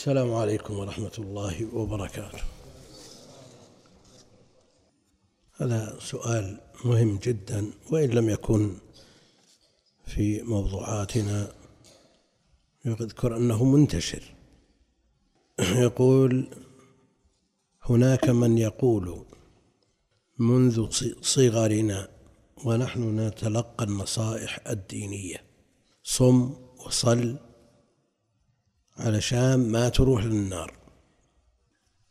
السلام عليكم ورحمة الله وبركاته. هذا سؤال مهم جدا وإن لم يكن في موضوعاتنا يذكر أنه منتشر يقول هناك من يقول منذ صغرنا ونحن نتلقى النصائح الدينية صم وصل علشان ما تروح للنار.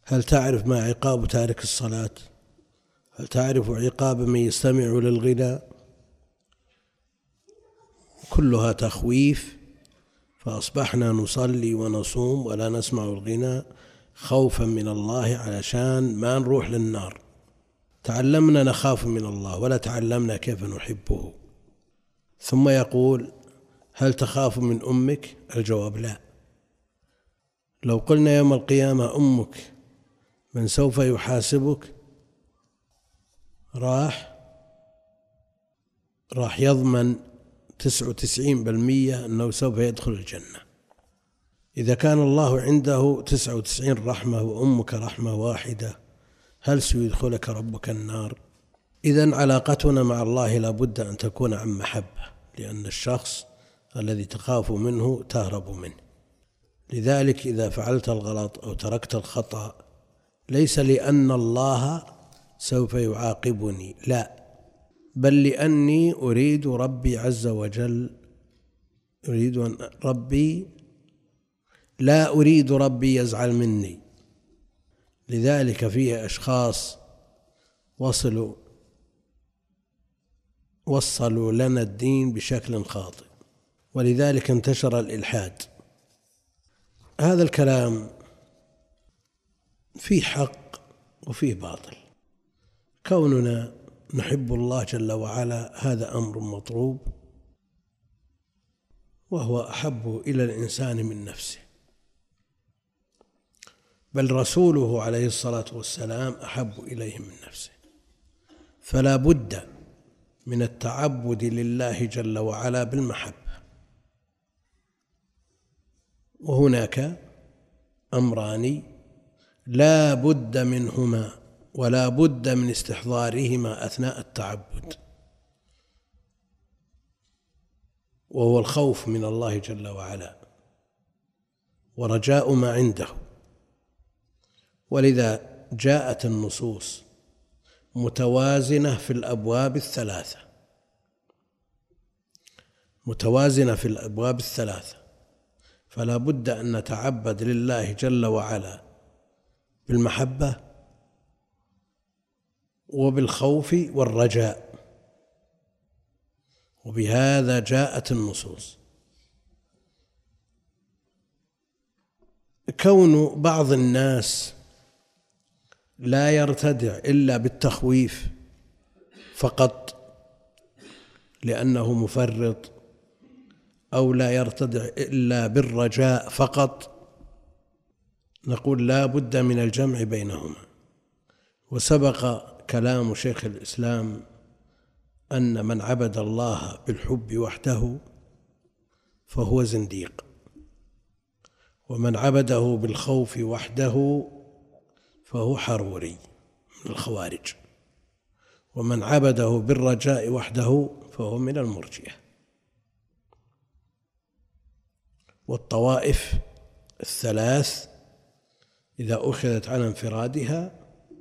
هل تعرف ما عقاب تارك الصلاة؟ هل تعرف عقاب من يستمع للغناء كلها تخويف فأصبحنا نصلي ونصوم ولا نسمع الغناء خوفا من الله علشان ما نروح للنار. تعلمنا نخاف من الله ولا تعلمنا كيف نحبه. ثم يقول هل تخاف من أمك؟ الجواب لا. لو قلنا يوم القيامة أمك من سوف يحاسبك راح راح يضمن تسعة وتسعين بالمية أنه سوف يدخل الجنة. إذا كان الله عنده تسعة وتسعين رحمة وأمك رحمة واحدة هل سيدخلك ربك النار؟ إذا علاقتنا مع الله لابد أن تكون عن محبة لأن الشخص الذي تخاف منه تهرب منه. لذلك إذا فعلت الغلط أو تركت الخطأ ليس لأن الله سوف يعاقبني لا بل لأني أريد ربي عز وجل أريد أن ربي لا أريد ربي يزعل مني. لذلك فيه أشخاص وصلوا وصلوا لنا الدين بشكل خاطئ ولذلك انتشر الإلحاد. هذا الكلام فيه حق وفيه باطل. كوننا نحب الله جل وعلا هذا أمر مطلوب وهو أحب إلى الإنسان من نفسه. بل رسوله عليه الصلاة والسلام أحب إليه من نفسه. فلا بد من التعبد لله جل وعلا بالمحبة. وهناك أمران لا بد منهما ولا بد من استحضارهما أثناء التعبد. وهو الخوف من الله جل وعلا ورجاء ما عنده. ولذا جاءت النصوص متوازنة في الأبواب الثلاثة. متوازنة في الأبواب الثلاثة. فلا بد أن نتعبد لله جل وعلا بالمحبة وبالخوف والرجاء. وبهذا جاءت النصوص. كون بعض الناس لا يرتدع إلا بالتخويف فقط لأنه مفرط أو لا يرتدع إلا بالرجاء فقط. نقول لا بد من الجمع بينهما. وسبق كلام شيخ الإسلام أن من عبد الله بالحب وحده فهو زنديق. ومن عبده بالخوف وحده فهو حروري من الخوارج. ومن عبده بالرجاء وحده فهو من المرجئة. والطوائف الثلاث إذا أخذت على انفرادها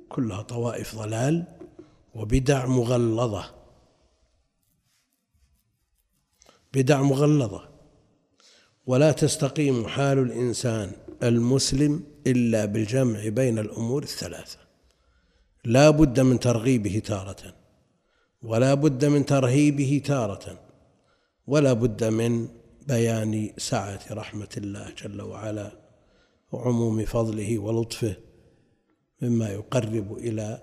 كلها طوائف ضلال وبدع مغلظة. بدع مغلظة. ولا تستقيم حال الإنسان المسلم إلا بالجمع بين الأمور الثلاثة. لا بد من ترغيبه تارة ولا بد من ترهيبه تارة ولا بد من بيان سعة رحمة الله جل وعلا وعموم فضله ولطفه مما يقرب إلى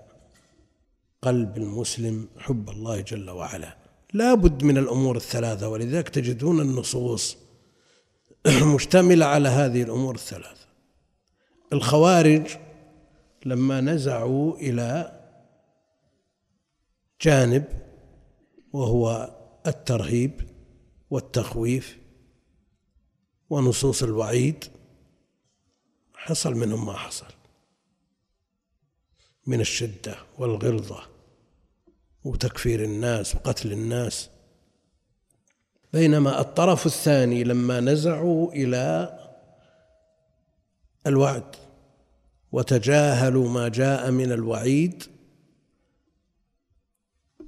قلب المسلم حب الله جل وعلا. لا بد من الأمور الثلاثة ولذلك تجدون النصوص مشتملة على هذه الأمور الثلاثة. الخوارج لما نزعوا إلى جانب وهو الترهيب والتخويف ونصوص الوعيد. حصل منهم ما حصل. من الشدة والغلظة وتكفير الناس وقتل الناس. بينما الطرف الثاني لما نزعوا إلى الوعد وتجاهلوا ما جاء من الوعيد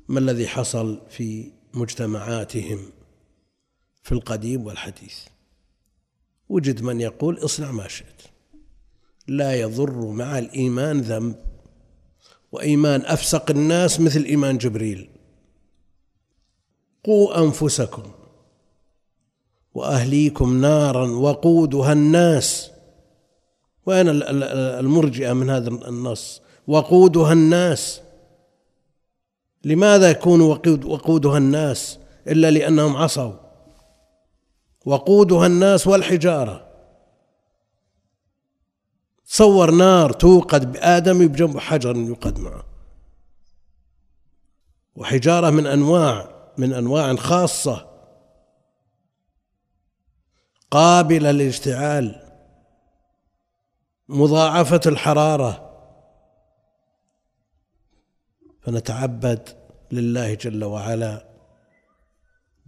ما الذي حصل في مجتمعاتهم في القديم والحديث؟ وجد من يقول اصنع ما شئت. لا يضر مع الإيمان ذنب وإيمان أفسق الناس مثل إيمان جبريل. قوا أنفسكم وأهليكم نارا وقودها الناس. وين المرجئة من هذا النص؟ وقودها الناس. لماذا يكون وقودها الناس إلا لأنهم عصوا؟ وقودها الناس والحجارة. صور نار توقد بآدم بجنب حجر يوقد معه. وحجارة من أنواع من أنواع خاصة. قابلة للاشتعال. مضاعفة الحرارة. فنتعبد لله جل وعلا.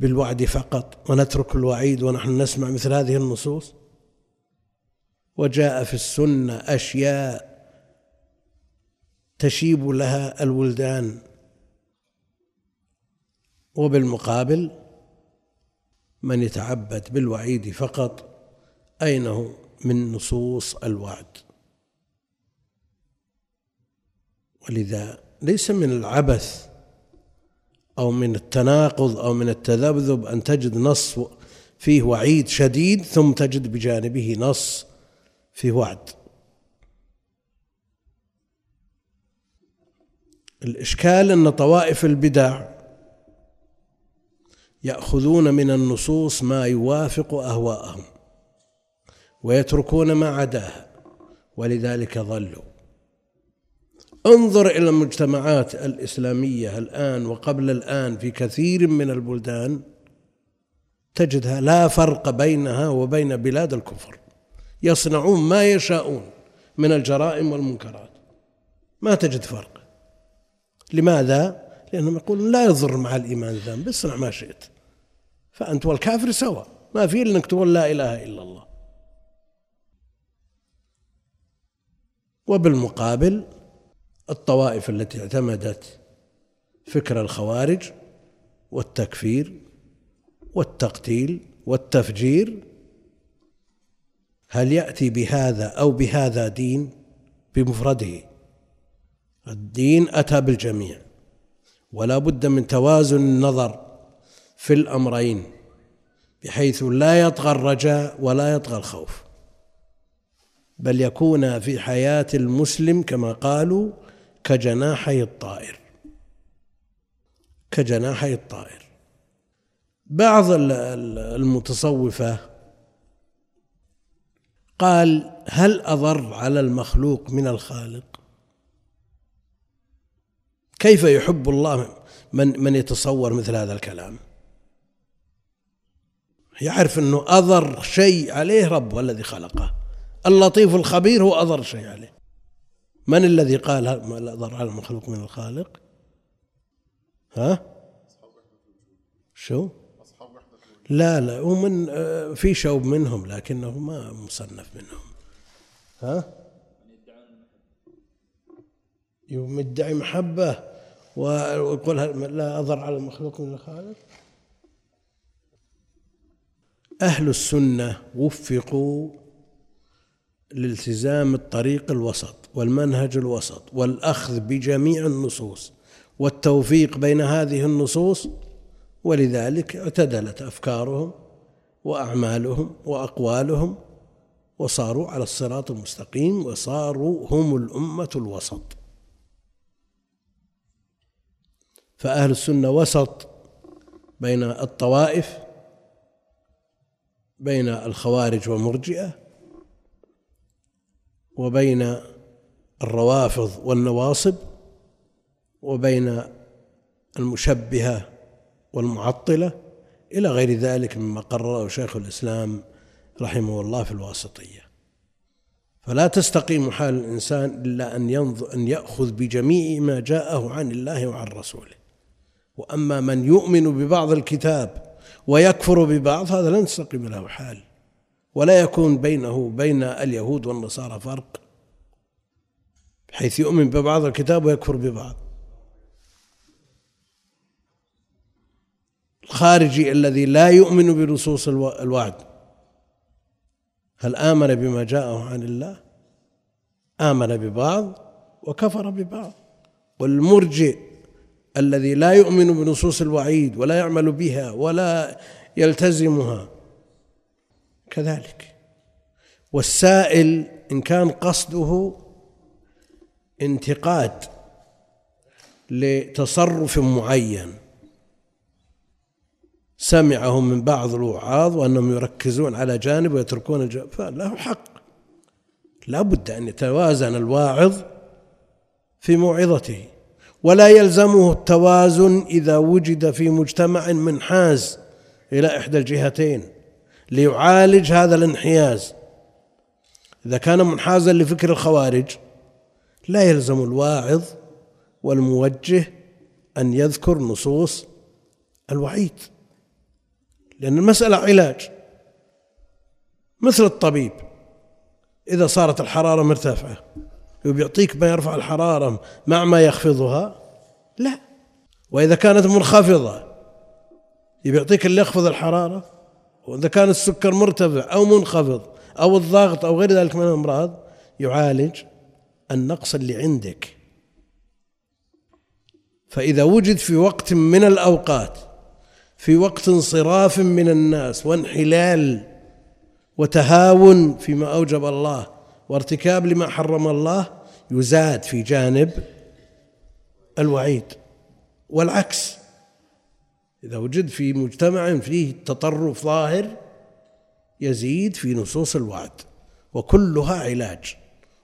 بالوعد فقط ونترك الوعيد ونحن نسمع مثل هذه النصوص. وجاء في السنة أشياء تشيب لها الولدان. وبالمقابل من يتعبد بالوعيد فقط أين هو من نصوص الوعد؟ ولذا ليس من العبث أو من التناقض أو من التذبذب أن تجد نص فيه وعيد شديد ثم تجد بجانبه نص فيه وعد. الإشكال أن طوائف البدع يأخذون من النصوص ما يوافق أهواءهم ويتركون ما عداها ولذلك ضلوا انظر إلى المجتمعات الإسلامية الآن وقبل الآن في كثير من البلدان تجدها لا فرق بينها وبين بلاد الكفر. يصنعون ما يشاءون من الجرائم والمنكرات. ما تجد فرق. لماذا؟ لأنهم يقولون لا يضر مع الإيمان ذنب اصنع ما شئت. فأنت والكافر سواء. ما في إلا أنك تقول لا إله إلا الله. وبالمقابل الطوائف التي اعتمدت فكر الخوارج والتكفير والتقتيل والتفجير هل يأتي بهذا أو بهذا دين؟ بمفرده. الدين أتى بالجميع. ولا بد من توازن النظر في الأمرين بحيث لا يطغى الرجاء ولا يطغى الخوف. بل يكون في حياة المسلم كما قالوا كجناحي الطائر. كجناحي الطائر. بعض المتصوفة قال هل أضر على المخلوق من الخالق؟ كيف يحب الله من من يتصور مثل هذا الكلام؟ يعرف إنه أضر شيء عليه رب الذي خلقه. اللطيف الخبير هو أضر شيء عليه. من الذي قال ما ضر على المخلوق من الخالق؟ ها؟ شو؟ لا لا هو من آه، في شوب منهم لكنه ما مصنف منهم. ها؟ يوم يدعي محبة ويقول لا أضر على المخلوق من الخالق؟ أهل السنة وفقوا لالتزام الطريق الوسط. والمنهج الوسط والأخذ بجميع النصوص والتوفيق بين هذه النصوص ولذلك اعتدلت أفكارهم وأعمالهم وأقوالهم وصاروا على الصراط المستقيم وصاروا هم الأمة الوسط. فأهل السنة وسط بين الطوائف بين الخوارج والمرجئة وبين الروافض والنواصب وبين المشبهة والمعطلة إلى غير ذلك مما قرره شيخ الإسلام رحمه الله في الواسطية. فلا تستقيم حال الإنسان إلا أن ينظر أن يأخذ بجميع ما جاءه عن الله وعن رسوله. وأما من يؤمن ببعض الكتاب ويكفر ببعض هذا لن تستقيم له حال. ولا يكون بينه وبين اليهود والنصارى فرق. حيث يؤمن ببعض الكتاب ويكفر ببعض. الخارجي الذي لا يؤمن بنصوص الوعد هل آمن بما جاءه عن الله؟ آمن ببعض وكفر ببعض. والمرجئ الذي لا يؤمن بنصوص الوعيد ولا يعمل بها ولا يلتزمها كذلك. والسائل إن كان قصده انتقاد لتصرف معين. سمعه من بعض الوعاظ وأنهم يركزون على جانب ويتركون الجانب فله حق. لا بد أن يتوازن الواعظ في موعظته ولا يلزمه التوازن إذا وجد في مجتمع منحاز إلى إحدى الجهتين ليعالج هذا الانحياز. إذا كان منحازا لفكر الخوارج لا يلزم الواعظ والموجه أن يذكر نصوص الوعيد لأن المسألة علاج مثل الطبيب. إذا صارت الحرارة مرتفعة وبيعطيك ما يرفع الحرارة مع ما يخفضها؟ لا. وإذا كانت منخفضة يعطيك اللي يخفض الحرارة؟ وإذا كان السكر مرتفع أو منخفض أو الضغط أو غير ذلك من الأمراض يعالج النقص اللي عندك فإذا وجد في وقت من الأوقات في وقت انصراف من الناس وانحلال وتهاون فيما أوجب الله وارتكاب لما حرم الله يزاد في جانب الوعيد. والعكس إذا وجد في مجتمع فيه تطرف ظاهر يزيد في نصوص الوعد وكلها علاج.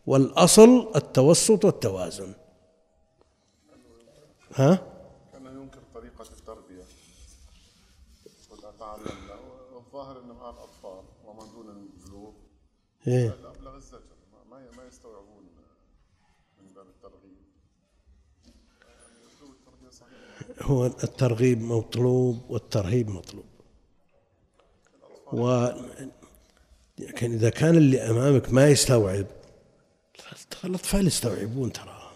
والأصل التوسط والتوازن. ها؟ إيه؟ لا الزجر. ما ما يستوعبون من باب الترغيب. هو الترغيب مطلوب والترهيب مطلوب. و لكن إذا كان اللي أمامك ما يستوعب الأطفال يستوعبون ترى.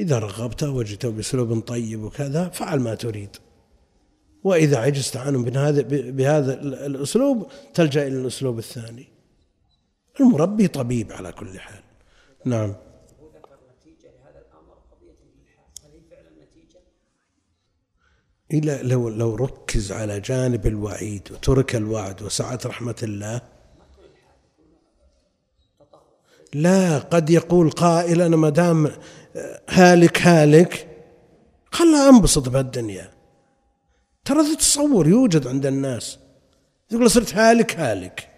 إذا رغبته وجدته بأسلوب طيب وكذا فعل ما تريد. وإذا عجزت عنه بهذا بهذا الأسلوب تلجأ إلى الأسلوب الثاني. المربي طبيب على كل حال. نعم. إلا لو لو ركز على جانب الوعيد وترك الوعد وسعة رحمة الله لا قد يقول قائل أنا ما دام هالك هالك خلها أنبسط بهالدنيا. ترى تتصور يوجد عند الناس. يقول صرت هالك هالك.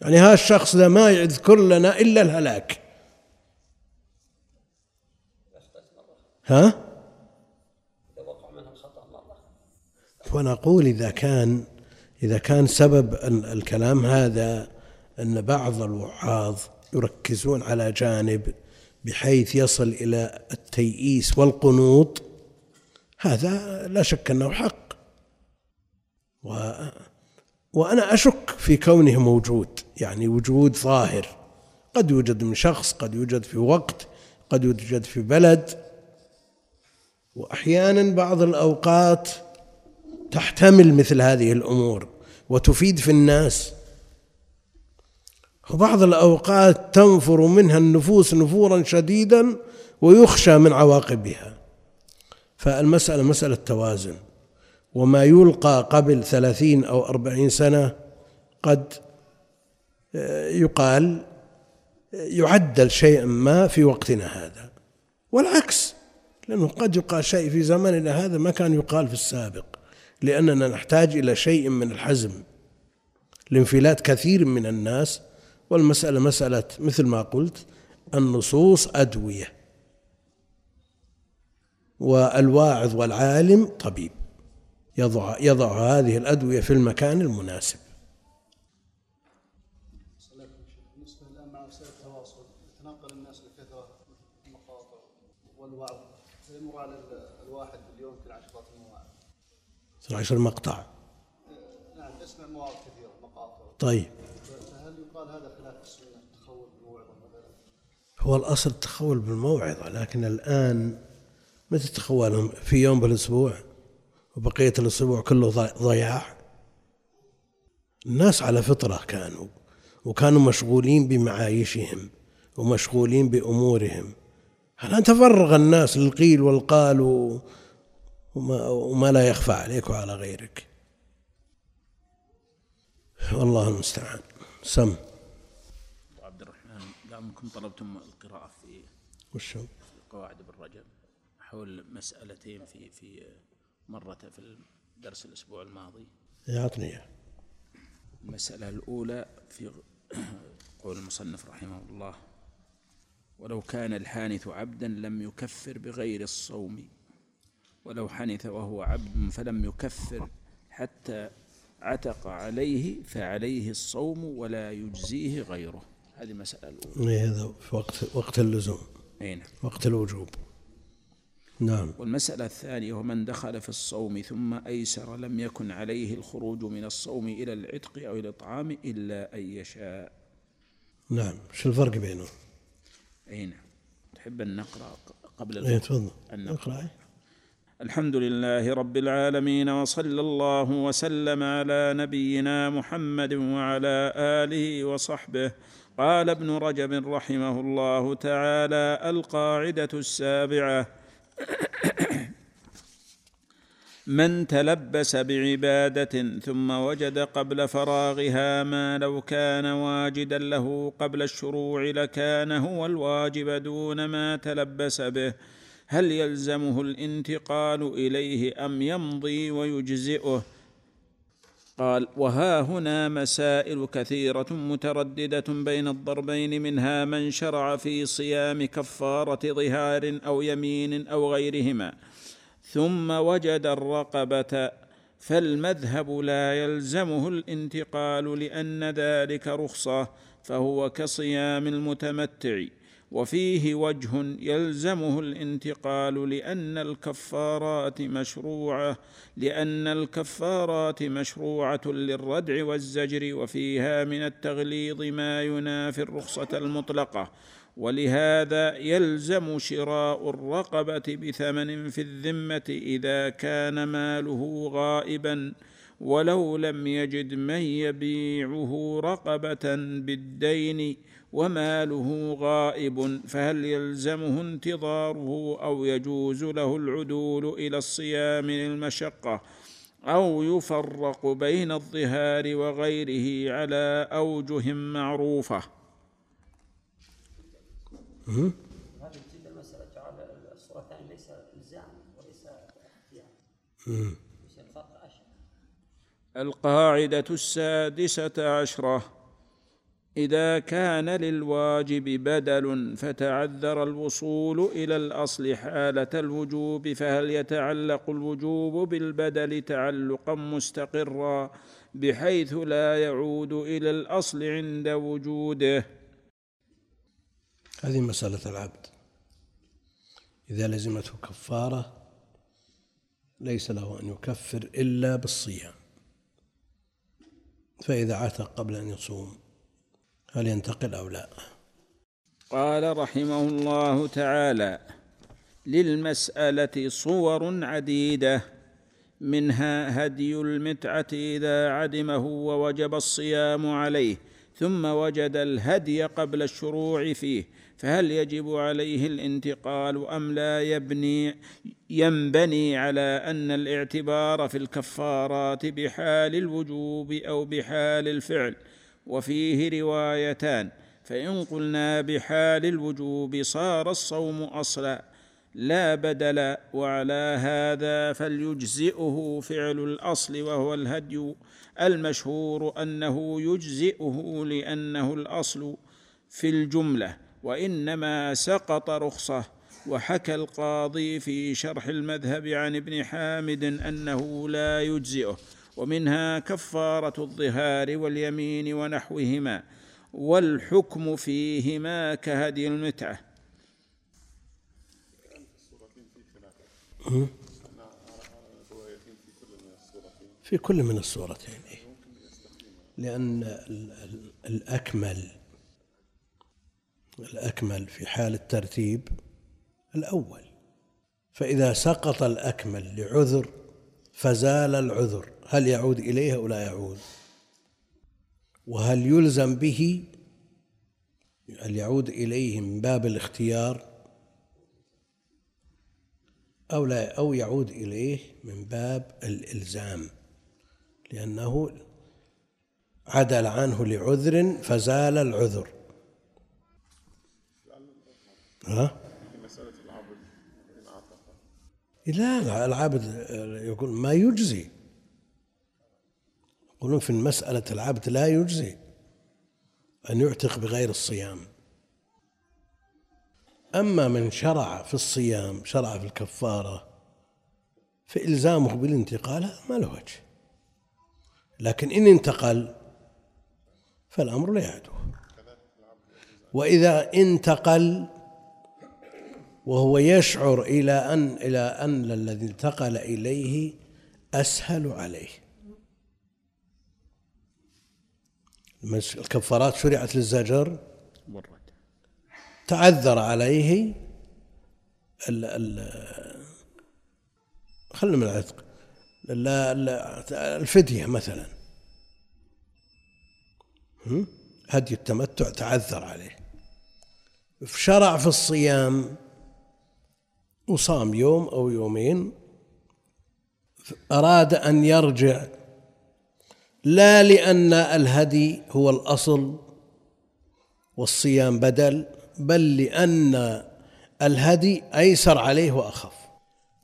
يعني هذا الشخص ذا ما يذكر لنا إلا الهلاك. ها؟ ونقول إذا كان إذا كان سبب الكلام هذا أن بعض الوعاظ يركزون على جانب بحيث يصل إلى التيئيس والقنوط. هذا لا شك أنه حق. و وأنا أشك في كونه موجود يعني وجود ظاهر. قد يوجد من شخص قد يوجد في وقت قد يوجد في بلد. وأحيانا بعض الأوقات تحتمل مثل هذه الأمور وتفيد في الناس. وبعض الأوقات تنفر منها النفوس نفورا شديدا ويخشى من عواقبها. فالمسألة مسألة توازن. وما يلقى قبل ثلاثين أو أربعين سنة قد آه، يقال يعدل شيء ما في وقتنا هذا. والعكس لأنه قد يقال شيء في زماننا هذا ما كان يقال في السابق. لأننا نحتاج إلى شيء من الحزم لانفلات كثير من الناس والمسألة مسألة مثل ما قلت النصوص أدوية. والواعظ والعالم طبيب. يضع يضع هذه الأدوية في المكان المناسب. بالنسبة الان مع وسائل التواصل يتناقل الناس المقاطع والوعظ على ال- الواحد باليوم يمكن عشرات المواعظ 12 مقطع نعم يسمع مواعظ كثيرة مقاطع. طيب فهل يقال هذا خلاف السنة التخول بالموعظه مثلا؟ هو الأصل التخول بالموعظة لكن الآن متى تخولهم؟ في يوم بالأسبوع وبقية الأسبوع كله ضي- ضياع. الناس على فطرة كانوا وكانوا مشغولين بمعايشهم ومشغولين بأمورهم. الآن تفرغ الناس للقيل والقال وما, وما لا يخفى عليك وعلى غيرك؟ والله المستعان. سم. انكم طلبتم القراءة في وشو قواعد ابن رجب حول مسألتين في في مرة في درس الأسبوع الماضي. يعطني المسألة الأولى في قول المصنف رحمه الله ولو كان الحانث عبدا لم يكفر بغير الصوم. ولو حنث وهو عبد فلم يكفر حتى عتق عليه فعليه الصوم ولا يجزيه غيره. هذه المسألة الأولى. إيه هذا في وقت وقت اللزوم. أي نعم. وقت الوجوب. نعم. والمسألة الثانية ومن دخل في الصوم ثم أيسر لم يكن عليه الخروج من الصوم إلى العتق أو الإطعام إلا أن يشاء. نعم. شو الفرق بينهم؟ أي نعم. تحب أن نقرأ قبل الفقه تفضل. أن اقرأ. الحمد لله رب العالمين وصلى الله وسلم على نبينا محمد وعلى آله وصحبه. قال ابن رجب رحمه الله تعالى القاعدة السابعة. من تلبس بعبادة ثم وجد قبل فراغها ما لو كان واجدا له قبل الشروع لكان هو الواجب دون ما تلبس به. هل يلزمه الانتقال إليه أم يمضي ويجزئه؟ قال وها هنا مسائل كثيرة مترددة بين الضربين منها من شرع في صيام كفارة ظهار أو يمين أو غيرهما ثم وجد الرقبة فالمذهب لا يلزمه الانتقال لأن ذلك رخصة فهو كصيام المتمتع. وفيه وجه يلزمه الانتقال لأن الكفارات مشروعة لأن الكفارات مشروعة للردع والزجر وفيها من التغليظ ما ينافي الرخصة المطلقة. ولهذا يلزم شراء الرقبة بثمن في الذمة إذا كان ماله غائبا. ولو لم يجد من يبيعه رقبة بالدين وماله غائب فهل يلزمه انتظاره أو يجوز له العدول إلى الصيام للمشقه أو يفرق بين الظهار وغيره على أوجه معروفة؟ هذه الصورتين ليس إلزام وليس اختيار. القاعدة السادسة عشرة. إذا كان للواجب بدل فتعذر الوصول إلى الأصل حالة الوجوب فهل يتعلق الوجوب بالبدل تعلقا مستقرا بحيث لا يعود إلى الأصل عند وجوده؟ هذه مسألة العبد. إذا لزمته كفارة ليس له أن يكفر إلا بالصيام. فإذا عتق قبل أن يصوم هل ينتقل أو لا؟ قال رحمه الله تعالى للمسألة صور عديدة منها هدي المتعة إذا عدمه ووجب الصيام عليه ثم وجد الهدي قبل الشروع فيه فهل يجب عليه الانتقال أم لا يبني ينبني على أن الاعتبار في الكفارات بحال الوجوب أو بحال الفعل؟ وفيه روايتان فإن قلنا بحال الوجوب صار الصوم أصلا لا بدل وعلى هذا فليجزئه فعل الأصل وهو الهدي المشهور أنه يجزئه لأنه الأصل في الجملة. وإنما سقط رخصه وحكى القاضي في شرح المذهب عن ابن حامد أنه لا يجزئه ومنها كفارة الظهار واليمين ونحوهما والحكم فيهما كهدي المتعة في كل من الصورتين إيه. لأن ال- ال- الأكمل الأكمل في حال الترتيب الأول. فإذا سقط الأكمل لعذر فزال العذر. هل يعود إليه أو لا يعود؟ وهل يلزم به؟ هل يعود إليه من باب الاختيار؟ أو لا أو يعود إليه من باب الإلزام. لأنه عدل عنه لعذر فزال العذر. ها؟ مسألة العبد لا العبد يقول ما يجزي. يقولون في مسألة العبد لا يجزي أن يعتق بغير الصيام. أما من شرع في الصيام شرع في الكفارة فإلزامه بالانتقال ما له وجه. لكن إن انتقل فالأمر لا يعدو وإذا انتقل وهو يشعر إلى أن إلى أن الذي انتقل إليه أسهل عليه. الكفارات شرعت للزجر. تعذر عليه ال ال خلنا من العتق. ال- ال- الفدية مثلا؟ هدي التمتع تعذر عليه. شرع في الصيام وصام يوم أو يومين أراد أن يرجع لا لأن الهدي هو الأصل والصيام بدل بل لأن الهدي أيسر عليه وأخف.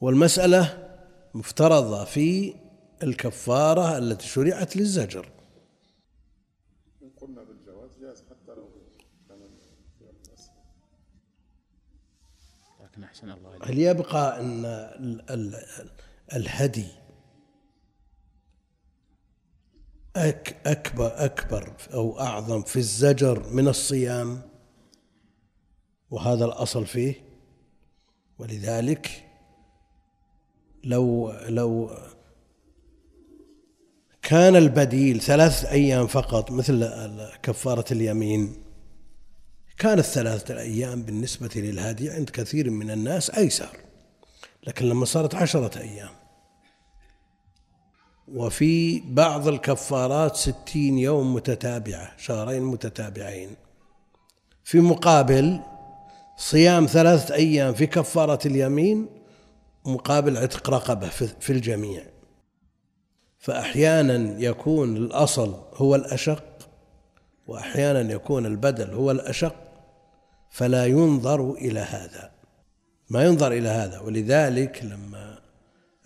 والمسألة مفترضة في الكفارة التي شرعت للزجر إن قلنا بالجواز جاز حتى لو كان أسهل أحسن الله إليك. هل يبقى أن ال- ال- الهدي أك أكبر أكبر أو أعظم في الزجر من الصيام وهذا الأصل فيه ولذلك لو لو كان البديل ثلاث أيام فقط مثل كفارة اليمين كانت ثلاثة أيام بالنسبة للهادي عند كثير من الناس أيسر لكن لما صارت عشرة أيام. وفي بعض الكفارات ستين يوم متتابعة شهرين متتابعين. في مقابل صيام ثلاثة أيام في كفارة اليمين مقابل عتق رقبة في في الجميع. فأحيانا يكون الأصل هو الأشق وأحيانا يكون البدل هو الأشق. فلا ينظر إلى هذا. ما ينظر إلى هذا ولذلك لما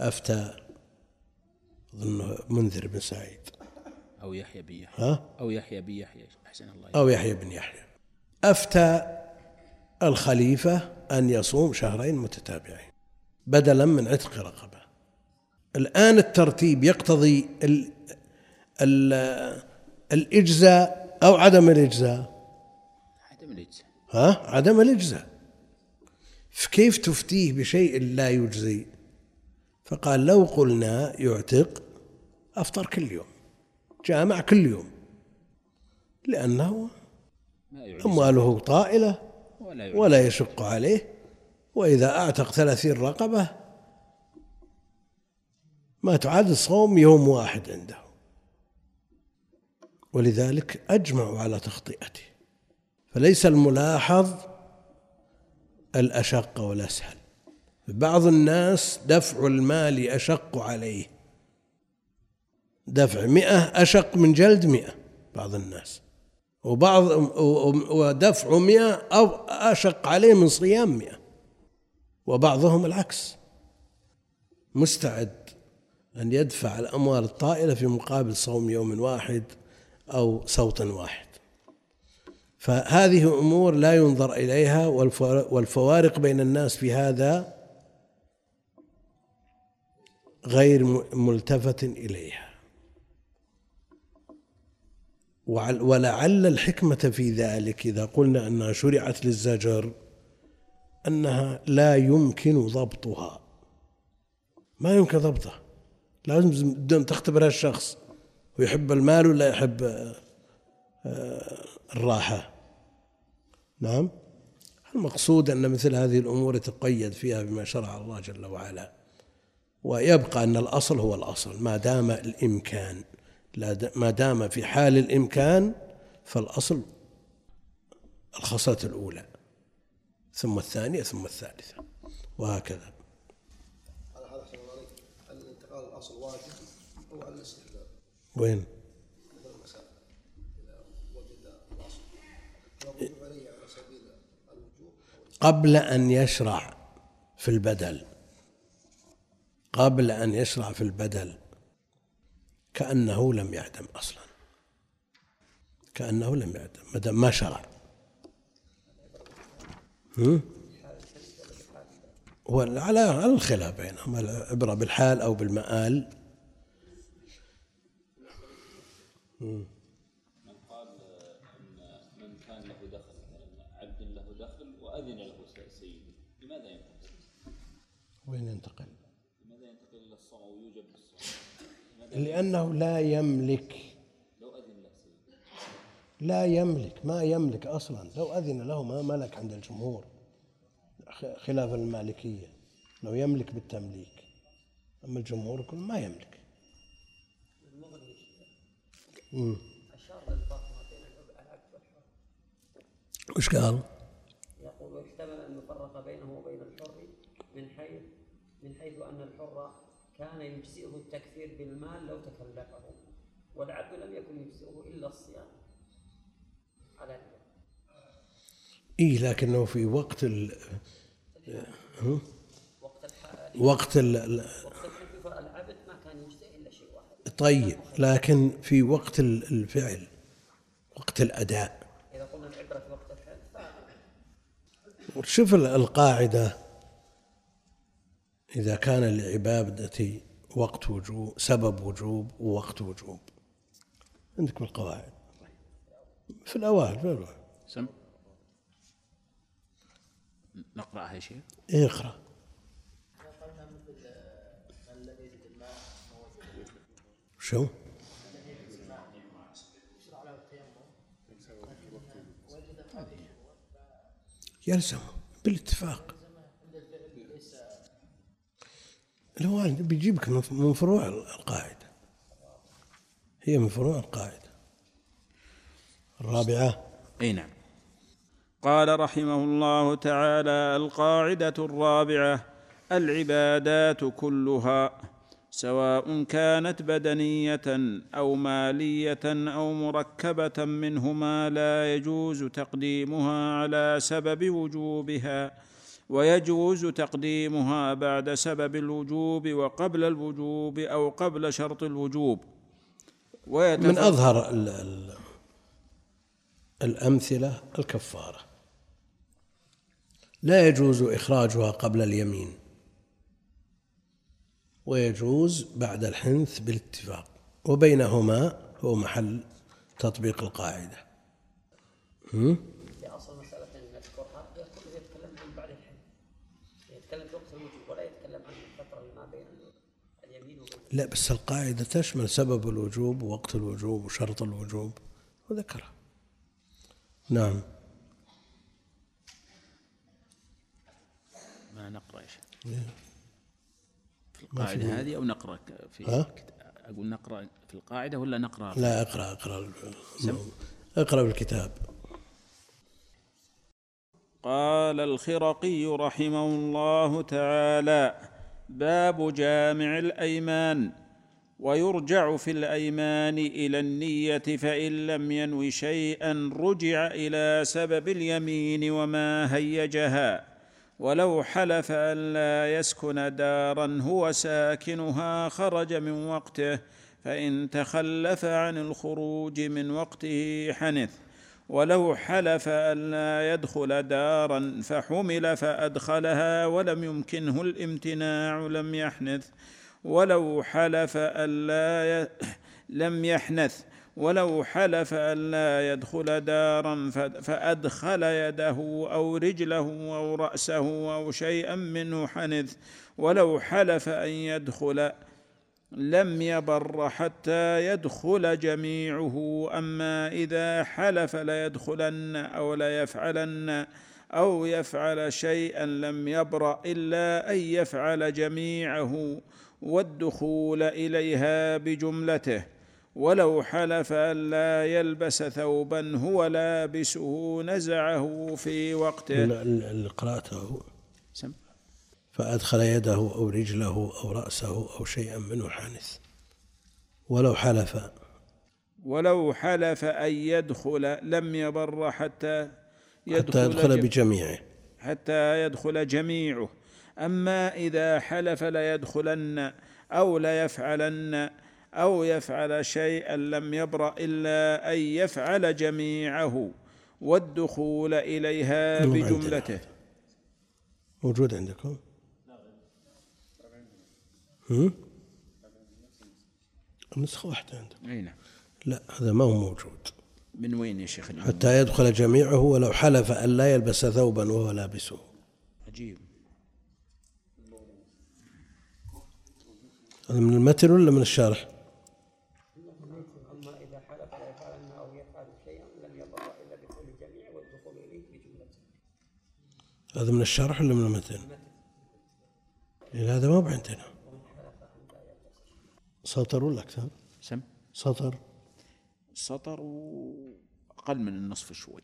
أفتى أظن منذر بن سعيد. أو يحيى بن يحيى. ها؟ أو يحيى بن يحيى أحسن الله. أو يحيى بن يحيى. أفتى الخليفة أن يصوم شهرين متتابعين بدلا من عتق رقبة. الآن الترتيب يقتضي ال ال الإجزاء أو عدم الإجزاء. ها؟ عدم الإجزاء. كيف تفتيه بشيء لا يجزي؟ فقال لو قلنا يعتق أفطر كل يوم جامع كل يوم لأنه أمواله طائلة ولا يشق عليه وإذا أعتق ثلاثين رقبة ما تعادل صوم يوم واحد عنده. ولذلك أجمعوا على تخطئته. فليس الملاحظ الأشق والأسهل. بعض الناس دفع المال أشق عليه. دفع مئة أشق من جلد مئة بعض الناس. وبعض ودفع مئة أو أشق عليه من صيام مئة. وبعضهم العكس. مستعد أن يدفع الأموال الطائلة في مقابل صوم يوم واحد أو صوت واحد فهذه أمور لا ينظر إليها والفوارق بين الناس في هذا غير ملتفت إليها. وعل- ولعل الحكمة في ذلك إذا قلنا أنها شرعت للزجر أنها لا يمكن ضبطها. ما يمكن ضبطها. لازم تختبرها الشخص ويحب المال ولا يحب آه، الراحة. نعم. المقصود أن مثل هذه الأمور يتقيد فيها بما شرع الله جل وعلا؟ ويبقى أن الأصل هو الأصل ما دام الإمكان ما دام في حال الإمكان فالأصل الخصلة الأولى ثم الثانية ثم الثالثة وهكذا. هل الانتقال الأصل واجب أو على الاستحباب؟ وين مثل المسائل اذا وجد الاصل هل الرجوع عليه على سبيل الوجوب أو قبل أن يشرع في البدل. قبل أن يشرع في البدل. كأنه لم يعدم أصلا. كأنه لم يعدم. ما دام ما شرع. هم؟ هو على على الخلاف بينهم العبرة بالحال أو بالمآل. من وين ينتقل؟ لماذا ينتقل إلى الصوم أو يوجب بالصوم؟ لأنه لا يملك. لا يملك ما يملك أصلا. لو أذن له ما ملك عند الجمهور خ- خلاف المالكية. لو يملك بالتمليك. أما الجمهور يقول ما يملك. مم. أشار للفرق ما بين العبد والحر وش قال؟ يقول واحتمل أن يفرق بينه وبين الحر من حيث من حيث أن الحر كان يجزئه التكفير بالمال لو تكلفه والعبد لم يكن يجزئه إلا الصيام. على إي لكنه في وقت ال؟ وقت الحال وقت ال وقت العبد ما كان يجزئ إلا شيء واحد. طيب لكن في وقت ال- الفعل وقت الأداء. إذا قلنا العبرة في وقت فهذا. شوف ال- إذا كان للعباده وقت وجوب سبب وجوب ووقت وجوب. عندك بالقواعد في الأوائل في الأوائل. سم. نقرأها يا شيخ. اقرأ. شو؟ يلزم. بالاتفاق. اللي هو بيجيبك من فروع القاعدة. هي من فروع القاعدة. الرابعة. أي نعم. قال رحمه الله تعالى القاعدة الرابعة العبادات كلها سواء كانت بدنية أو مالية أو مركبة منهما لا يجوز تقديمها على سبب وجوبها. ويجوز تقديمها بعد سبب الوجوب وقبل الوجوب أو قبل شرط الوجوب. من أظهر ال ال الأمثلة الكفارة. لا يجوز إخراجها قبل اليمين. ويجوز بعد الحنث بالاتفاق. وبينهما هو محل تطبيق القاعدة. هم؟ في أصل مسألة نذكرها يقول يتكلم عن بعد الحين يتكلم في وقت الوجوب ولا يتكلم عن الفترة اللي ما بين اليمين وبين لا بس القاعدة تشمل سبب الوجوب ووقت الوجوب وشرط الوجوب وذكرها. نعم. ما يا شيخ؟ في القاعدة هذه أو نقرأ ك- في ها؟ أقول نقرأ في القاعدة ولا نقرأ لا أقرأ أقرأ أقرأ بالكتاب قال الخرقي رحمه الله تعالى باب جامع الأيمان ويرجع في الأيمان إلى النية فإن لم ينو شيئا رجع إلى سبب اليمين وما هيجها ولو حلف أن لا يسكن دارا هو ساكنها خرج من وقته فإن تخلف عن الخروج من وقته حنث. ولو حلف ألا يدخل دارا فحمل فأدخلها ولم يمكنه الامتناع لم يحنث. ولو حلف ألا ي... لم يحنث. ولو حلف ألا يدخل دارا فأدخل يده أو رجله أو رأسه أو شيئا منه حنث. ولو حلف أن يدخل لم يبر حتى يدخل جميعه أما إذا حلف ليدخلن أو ليفعلن أو يفعل شيئا لم يبرأ إلا أن يفعل جميعه والدخول إليها بجملته. ولو حلف ألا يلبس ثوبا هو لابسه نزعه في وقته. ال- ال- اللي قرأته سم. فأدخل يده أو رجله أو رأسه أو شيئا منه حانث. ولو حلف. ولو حلف أن يدخل لم يبر حتى يدخل, حتى يدخل جم- بجميعه. حتى يدخل جميعه. أما إذا حلف ليدخلن أو ليفعلن أو يفعل شيئا لم يبرأ إلا أن يفعل جميعه والدخول إليها. بجملته. موجود عندكم؟ هم؟ النسخة واحدة عندكم أي نعم لا هذا ما هو موجود من وين يا شيخ؟ حتى يدخل جميعه ولو حلف أن لا يلبس ثوبا وهو لابسه عجيب هذا من المتن ولا من الشارح؟ هذا من الشرح ولا من المتن؟ هذا ما هو عندنا سطر ولا كتاب؟ سم؟ سطر. سطر أقل من النصف شوي.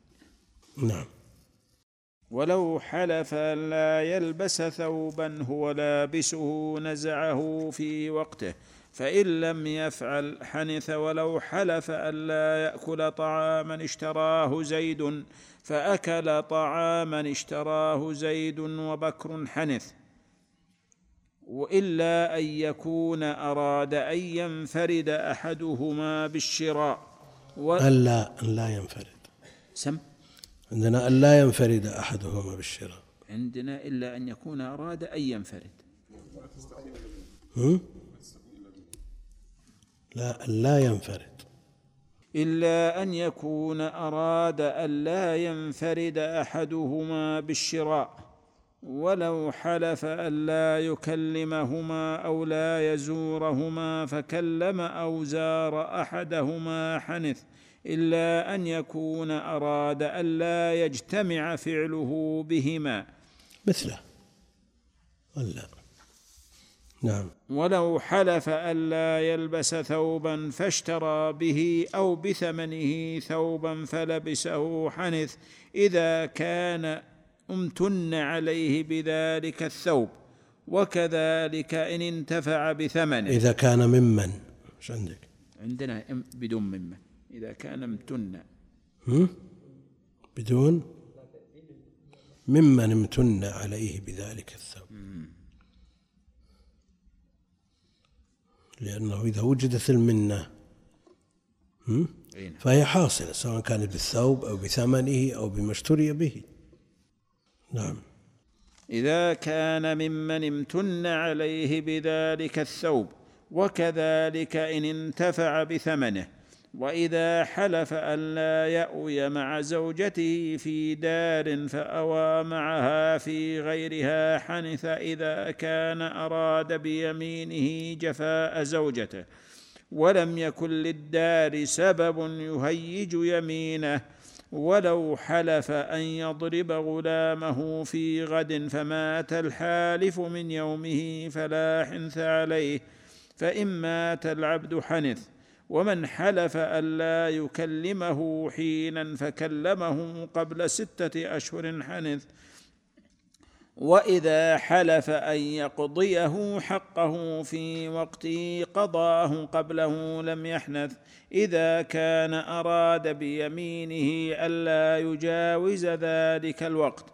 نعم. ولو حلف لا يلبس ثوبا هو لابسه نزعه في وقته فإن لم يفعل حنث ولو حلف أن لا يأكل طعاما اشتراه زيد فأكل طعاما اشتراه زيد وبكر حنث. وإلا أن يكون أراد أن ينفرد أحدهما بالشراء. و... ألا أن لا ينفرد. سم؟ عندنا أن لا ينفرد أحدهما بالشراء. عندنا إلا أن يكون أراد أن ينفرد. هم؟ لا أن لا ينفرد. إلا أن يكون أراد أن لا ينفرد أحدهما بالشراء. ولو حلف أن لا يكلمهما أو لا يزورهما فكلم أو زار أحدهما حنث إلا أن يكون أراد أن لا يجتمع فعله بهما. مثله. ألا نعم. ولو حلف ألا يلبس ثوبا فاشترى به أو بثمنه ثوبا فلبسه حنث إذا كان امتن عليه بذلك الثوب وكذلك إن انتفع بثمنه. إذا كان ممن إيش عندك؟ عندنا بدون ممن إذا كان امتن؟ بدون؟ ممن امتن عليه بذلك الثوب. لأنه إذا وجدت المنة. فهي حاصلة سواء كانت بالثوب أو بثمنه أو بما اشتري به. نعم. إذا كان ممن امتن عليه بذلك الثوب وكذلك إن انتفع بثمنه وإذا حلف ألا يأوي مع زوجته في دار فأوى معها في غيرها حنث إذا كان أراد بيمينه جفاء زوجته ولم يكن للدار سبب يهيج يمينه ولو حلف أن يضرب غلامه في غد فمات الحالف من يومه فلا حنث عليه فان مات العبد حنث. ومن حلف الا يكلمه حينا فكلمه قبل ستة أشهر حنث. وإذا حلف أن يقضيه حقه في وقت قضاه قبله لم يحنث إذا كان أراد بيمينه ألا يجاوز ذلك الوقت.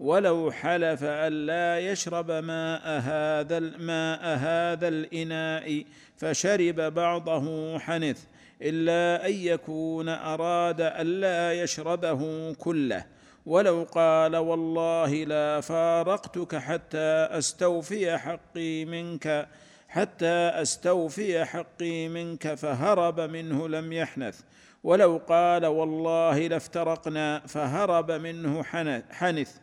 ولو حلف الا يشرب ماء هذا ماء هذا الإناء فشرب بعضه حنث إلا أن يكون أراد الا يشربه كله. ولو قال والله لا فارقتك حتى أستوفي حقي منك حتى أستوفي حقي منك فهرب منه لم يحنث. ولو قال والله لافترقنا فهرب منه حنث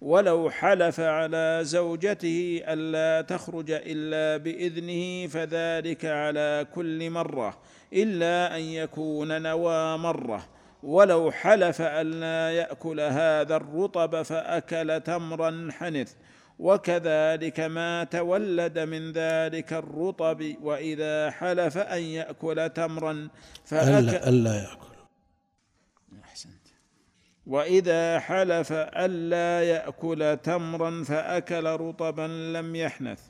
ولو حلف على زوجته ألا تخرج إلا بإذنه فذلك على كل مرة إلا أن يكون نوى مرة. ولو حلف الا يأكل هذا الرطب فأكل تمرا حنث. وكذلك ما تولد من ذلك الرطب وإذا حلف أن يأكل تمرا فاكل ألا, ألا يأكل. أحسنت. وإذا حلف ألا يأكل تمرا فأكل رطبا لم يحنث.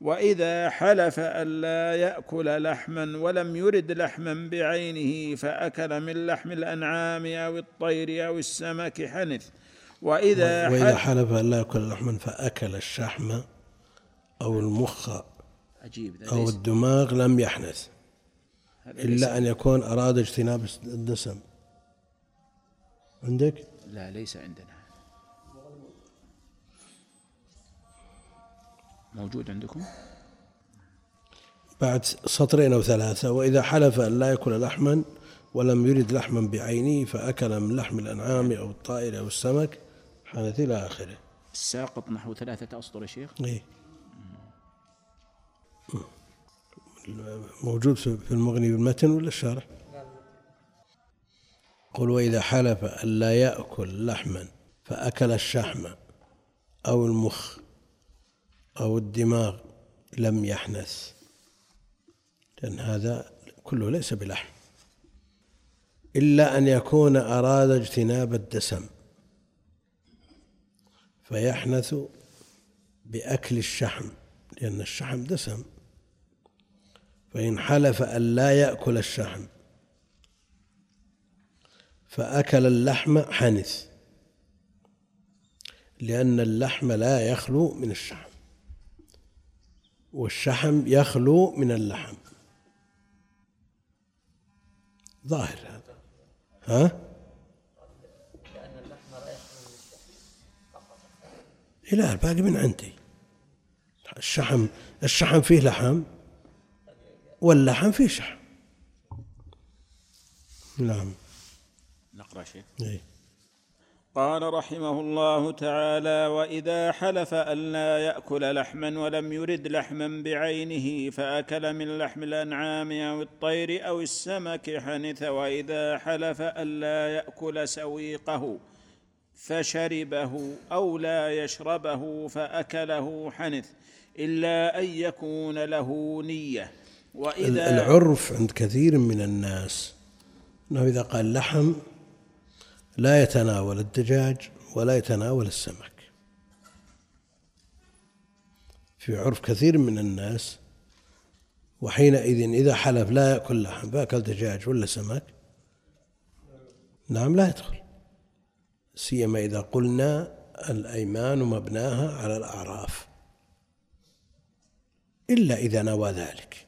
وإذا حلف ألا يأكل لحما ولم يرد لحما بعينه فأكل من لحم الأنعام أو الطير أو السمك حنث. وإذا, وإذا حلف حلف أن لا يأكل لحما فأكل الشحم أو المخ عجيب ليس الدماغ لم يحنث. إلا أن يكون أراد اجتناب الدسم. عندك؟ لا ليس عندنا. موجود عندكم؟ بعد سطرين أو ثلاثة وإذا حلف أن لا يأكل لحما ولم يرد لحما بعينه فأكل من لحم الأنعام أو الطائر أو السمك حنث إلى آخره الساقط نحو ثلاثة أسطر يا شيخ إيه موجود في المغني بالمتن ولا الشارح؟ قل وإذا حلف أن لا يأكل لحما فأكل الشحم أو المخ أو الدماغ لم يحنث لأن هذا كله ليس بلحم. إلا أن يكون أراد اجتناب الدسم فيحنث بأكل الشحم لأن الشحم دسم. فإن حلف أن لا يأكل الشحم فأكل اللحم حنث لأن اللحم لا يخلو من الشحم. والشحم يخلو من اللحم. ظاهر هذا. ها؟ لا الباقي من عندي. الشحم الشحم فيه لحم واللحم فيه شحم. نعم. نقرأ شيخ إيه. قال رحمه الله تعالى وإذا حلف الا يأكل لحما ولم يرد لحما بعينه فأكل من لحم الأنعام أو الطير أو السمك حنث وإذا حلف الا يأكل سويقه فشربه أو لا يشربه فأكله حنث إلا أن يكون له نية. وإذا العرف عند كثير من الناس إنه إذا قال لحم لا يتناول الدجاج ولا يتناول السمك. في عرف كثير من الناس وحينئذ إذا حلف لا يأكل لحم فاكل دجاج ولا سمك نعم لا يدخل. سيما إذا قلنا الأيمان مبناها على الأعراف. إلا إذا نوى ذلك.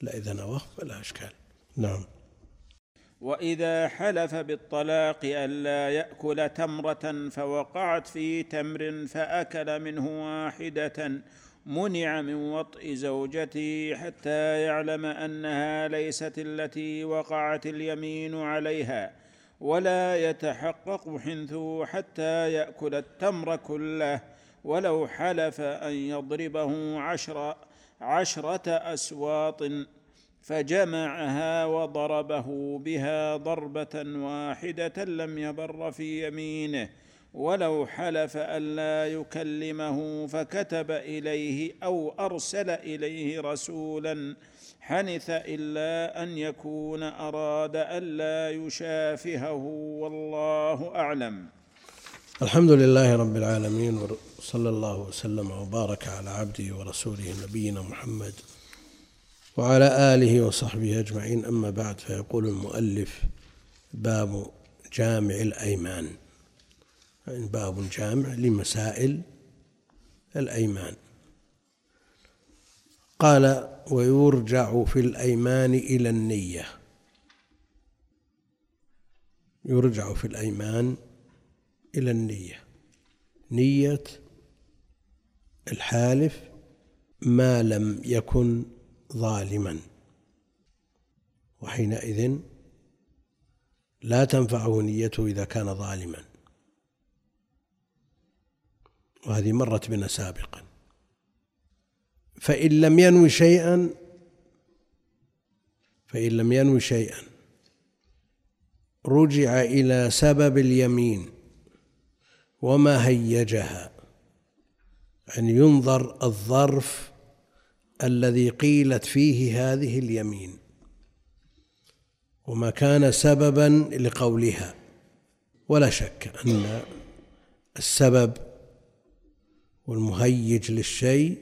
لا إذا نواه فلا إشكال. نعم. وإذا حلف بالطلاق الا يأكل تمرة فوقعت في تمر فأكل منه واحدة منع من وطء زوجته حتى يعلم أنها ليست التي وقعت اليمين عليها ولا يتحقق حنثه حتى يأكل التمر كله ولو حلف أن يضربه عشر عشرة أسواط. فجمعها وضربه بها ضربة واحدة لم يبر في يمينه ولو حلف الا يكلمه فكتب إليه أو أرسل إليه رسولا حنث إلا أن يكون أراد الا يشافهه والله أعلم. الحمد لله رب العالمين وصلى الله وسلم وبارك على عبده ورسوله نبينا محمد وعلى آله وصحبه أجمعين. أما بعد فيقول المؤلف باب جامع الأيمان. يعني باب جامع لمسائل الأيمان. قال ويرجع في الأيمان إلى النية. يرجع في الأيمان إلى النية. نية الحالف ما لم يكن ظالما. وحينئذ لا تنفعه نيته إذا كان ظالما. وهذه مرت بنا سابقا. فإن لم ينوي شيئا فإن لم ينوي شيئا رجع إلى سبب اليمين وما هيجها أن ينظر الظرف الذي قيلت فيه هذه اليمين وما كان سببا لقولها. ولا شك أن السبب والمهيج للشيء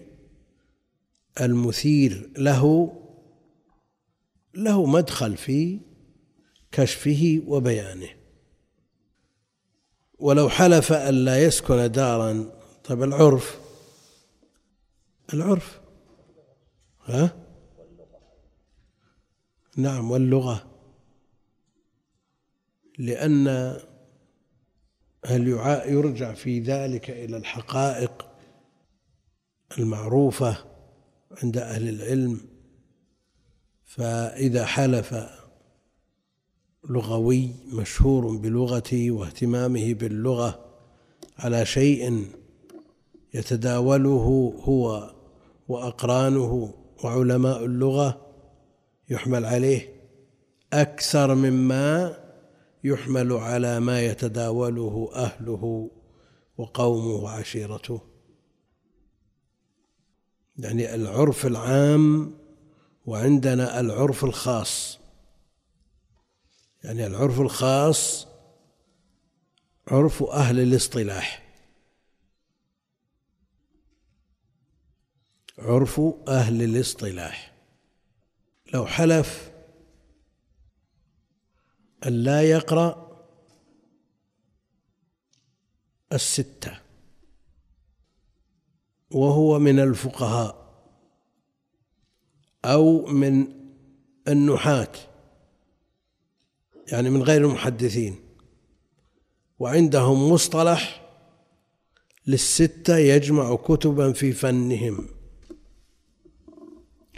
المثير له له مدخل في كشفه وبيانه. ولو حلف ألا يسكن دارا طيب العرف العرف ها؟ نعم واللغة. لأن هل يرجع في ذلك إلى الحقائق المعروفة عند أهل العلم. فإذا حلف لغوي مشهور بلغته واهتمامه باللغة على شيء يتداوله هو وأقرانه وعلماء اللغة يحمل عليه أكثر مما يحمل على ما يتداوله أهله وقومه وعشيرته. يعني العرف العام وعندنا العرف الخاص. يعني العرف الخاص عرف أهل الاصطلاح. عرف أهل الاصطلاح. لو حلف أن لا يقرأ الستة وهو من الفقهاء أو من النحاة يعني من غير المحدثين وعندهم مصطلح للستة يجمع كتبا في فنهم.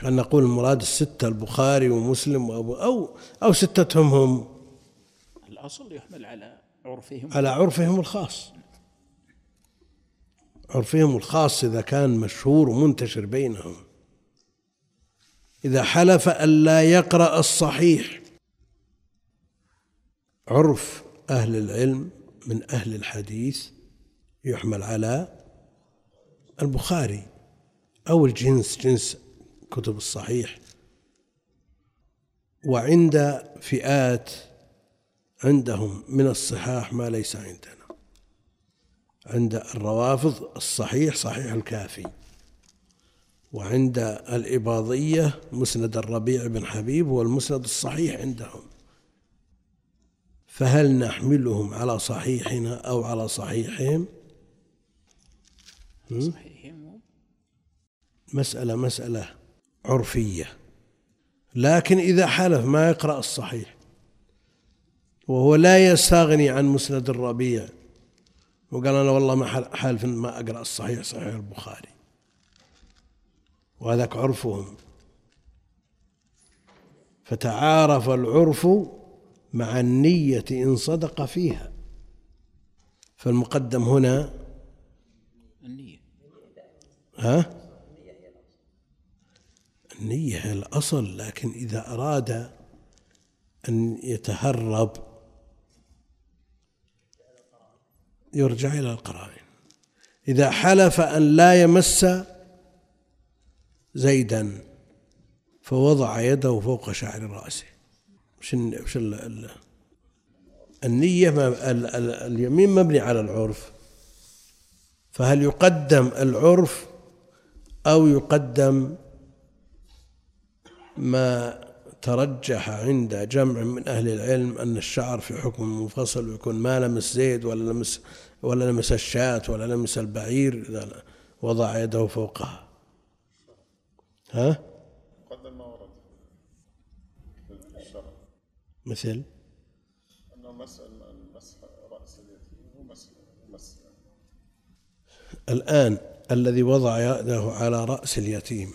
كان نقول المراد الستة البخاري ومسلم وأبو أو أو ستتهم هم الأصل يحمل على عرفهم. على عرفهم الخاص. عرفهم الخاص إذا كان مشهور ومنتشر بينهم. إذا حلف ألا يقرأ الصحيح. عرف أهل العلم من أهل الحديث يحمل على البخاري أو الجنس جنس كتب الصحيح. وعند فئات عندهم من الصحاح ما ليس عندنا. عند الروافض الصحيح صحيح الكافي. وعند الإباضية مسند الربيع بن حبيب هو المسند الصحيح عندهم. فهل نحملهم على صحيحنا أو على صحيحهم؟ صحيحهم. مسألة مسألة. عرفية. لكن إذا حلف ما يقرأ الصحيح وهو لا يستغني عن مسند الربيع وقال أنا والله ما حالف ما أقرأ الصحيح صحيح البخاري. وهذاك عرفهم. فتعارف العرف مع النية إن صدق فيها. فالمقدم هنا النية. ها؟ النية الأصل لكن إذا أراد أن يتهرب يرجع إلى القرائن. إذا حلف أن لا يمس زيدا فوضع يده فوق شعر رأسه. وش وش النية اليمين مبني على العرف. فهل يقدم العرف أو يقدم ما ترجح عند جمع من أهل العلم أن الشعر في حكم منفصل ويكون ما لمس زيد ولا لمس ولا لمس الشاة ولا لمس البعير إذا وضع يده فوقها. ها؟ قدم ما ورد الشرع مثل؟ أنه مسح مسح رأس اليتيم ومسح مسح الآن الذي وضع يده على رأس اليتيم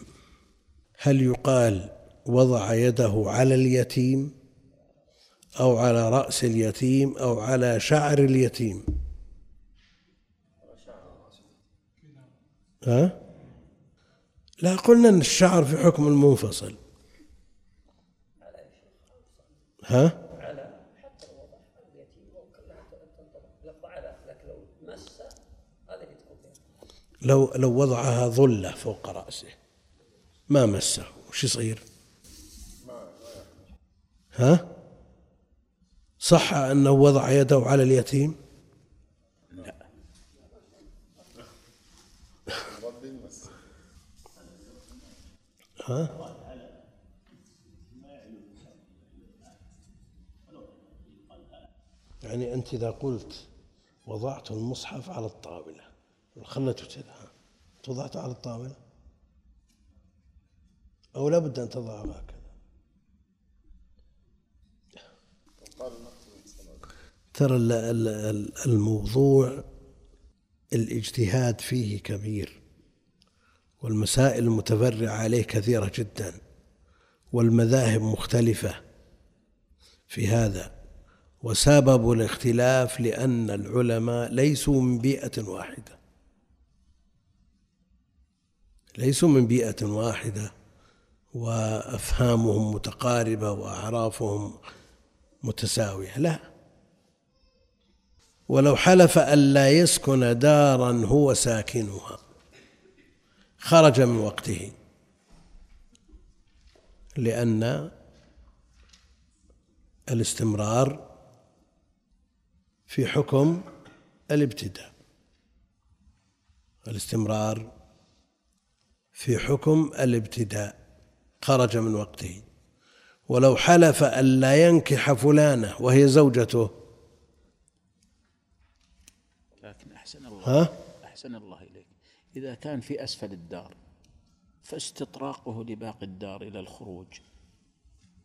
هل يقال وضع يده على اليتيم أو على رأس اليتيم أو على شعر اليتيم ها؟ لا قلنا أن الشعر في حكم المنفصل ها؟ لو لو وضعها ظلة فوق رأسه ما مسه وش يصير؟ ها؟ صح أنه وضع يده على اليتيم؟ بس ها؟ يعني أنت إذا قلت وضعت المصحف على الطاولة خلته كذا وضعته على الطاولة أو لابد أن تضعه هكذا قال المقصود الصلاة ترى ال- ال- ال- الموضوع الاجتهاد فيه كبير والمسائل المتفرعة عليه كثيرة جدا والمذاهب مختلفة في هذا وسبب الاختلاف لأن العلماء ليسوا من بيئة واحدة. ليسوا من بيئة واحدة وأفهامهم متقاربة وأعرافهم متساوية لا. ولو حلف ألا يسكن دارا هو ساكنها. خرج من وقته. لأن الاستمرار في حكم الابتداء. الاستمرار في حكم الابتداء. خرج من وقته. ولو حلف ألا ينكح فلانة وهي زوجته لكن أحسن الله ها؟ أحسن الله إليك. إذا كان في أسفل الدار فاستطراقه لباقي الدار إلى الخروج.